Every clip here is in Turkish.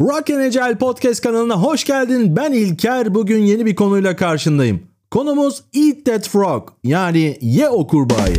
Rock and Agile Podcast kanalına hoş geldin. Ben İlker. Bugün yeni bir konuyla karşındayım. Konumuz Eat That Frog yani ye o kurbağayı.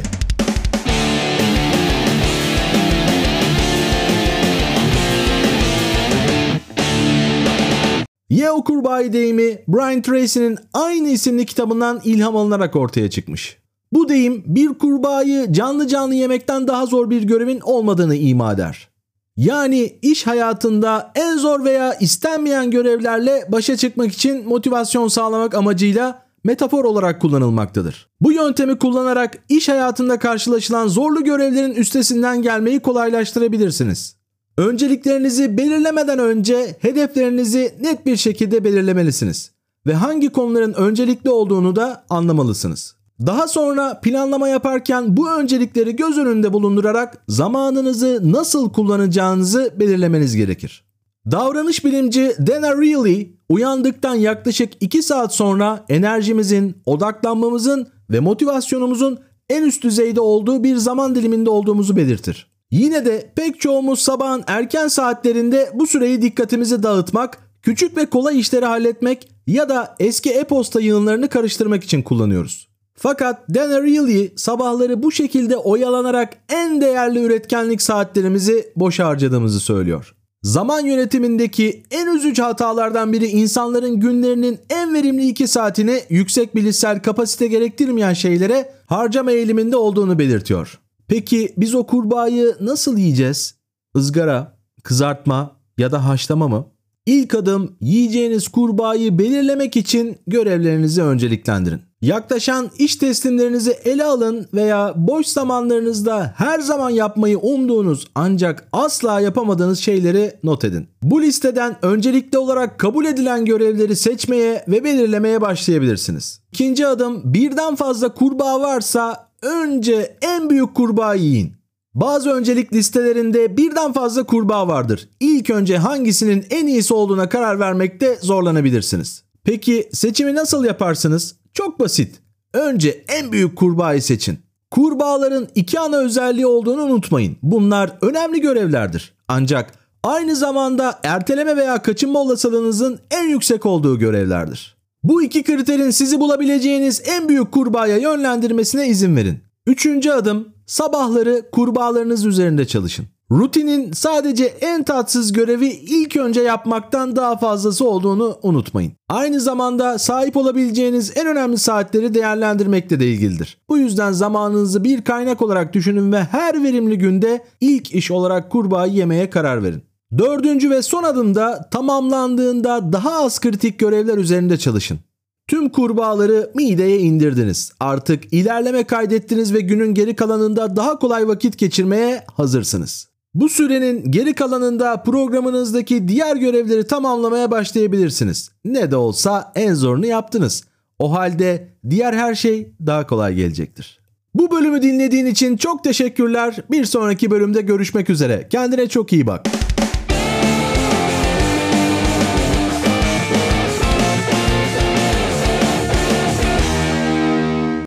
Ye o kurbağayı deyimi Brian Tracy'nin aynı isimli kitabından ilham alınarak ortaya çıkmış. Bu deyim bir kurbağayı canlı canlı yemekten daha zor bir görevin olmadığını ima eder. Yani iş hayatında en zor veya istenmeyen görevlerle başa çıkmak için motivasyon sağlamak amacıyla metafor olarak kullanılmaktadır. Bu yöntemi kullanarak iş hayatında karşılaşılan zorlu görevlerin üstesinden gelmeyi kolaylaştırabilirsiniz. Önceliklerinizi belirlemeden önce hedeflerinizi net bir şekilde belirlemelisiniz ve hangi konuların öncelikli olduğunu da anlamalısınız. Daha sonra planlama yaparken bu öncelikleri göz önünde bulundurarak zamanınızı nasıl kullanacağınızı belirlemeniz gerekir. Davranış bilimci Dana Reilly uyandıktan yaklaşık 2 saat sonra enerjimizin, odaklanmamızın ve motivasyonumuzun en üst düzeyde olduğu bir zaman diliminde olduğumuzu belirtir. Yine de pek çoğumuz sabahın erken saatlerinde bu süreyi dikkatimizi dağıtmak, küçük ve kolay işleri halletmek ya da eski e-posta yığınlarını karıştırmak için kullanıyoruz. Fakat Dan Ariely sabahları bu şekilde oyalanarak en değerli üretkenlik saatlerimizi boş harcadığımızı söylüyor. Zaman yönetimindeki en üzücü hatalardan biri insanların günlerinin en verimli 2 saatini yüksek bilişsel kapasite gerektirmeyen şeylere harcama eğiliminde olduğunu belirtiyor. Peki biz o kurbağayı nasıl yiyeceğiz? Izgara, kızartma ya da haşlama mı? İlk adım yiyeceğiniz kurbağayı belirlemek için görevlerinizi önceliklendirin. Yaklaşan iş teslimlerinizi ele alın veya boş zamanlarınızda her zaman yapmayı umduğunuz ancak asla yapamadığınız şeyleri not edin. Bu listeden öncelikli olarak kabul edilen görevleri seçmeye ve belirlemeye başlayabilirsiniz. İkinci adım birden fazla kurbağa varsa önce en büyük kurbağa yiyin. Bazı öncelik listelerinde birden fazla kurbağa vardır. İlk önce hangisinin en iyisi olduğuna karar vermekte zorlanabilirsiniz. Peki seçimi nasıl yaparsınız? Çok basit. Önce en büyük kurbağayı seçin. Kurbağaların iki ana özelliği olduğunu unutmayın. Bunlar önemli görevlerdir. Ancak aynı zamanda erteleme veya kaçınma olasılığınızın en yüksek olduğu görevlerdir. Bu iki kriterin sizi bulabileceğiniz en büyük kurbağaya yönlendirmesine izin verin. Üçüncü adım sabahları kurbağalarınız üzerinde çalışın. Rutinin sadece en tatsız görevi ilk önce yapmaktan daha fazlası olduğunu unutmayın. Aynı zamanda sahip olabileceğiniz en önemli saatleri değerlendirmekle de ilgilidir. Bu yüzden zamanınızı bir kaynak olarak düşünün ve her verimli günde ilk iş olarak kurbağayı yemeye karar verin. Dördüncü ve son adımda tamamlandığında daha az kritik görevler üzerinde çalışın. Tüm kurbağaları mideye indirdiniz. Artık ilerleme kaydettiniz ve günün geri kalanında daha kolay vakit geçirmeye hazırsınız. Bu sürenin geri kalanında programınızdaki diğer görevleri tamamlamaya başlayabilirsiniz. Ne de olsa en zorunu yaptınız. O halde diğer her şey daha kolay gelecektir. Bu bölümü dinlediğin için çok teşekkürler. Bir sonraki bölümde görüşmek üzere. Kendine çok iyi bak.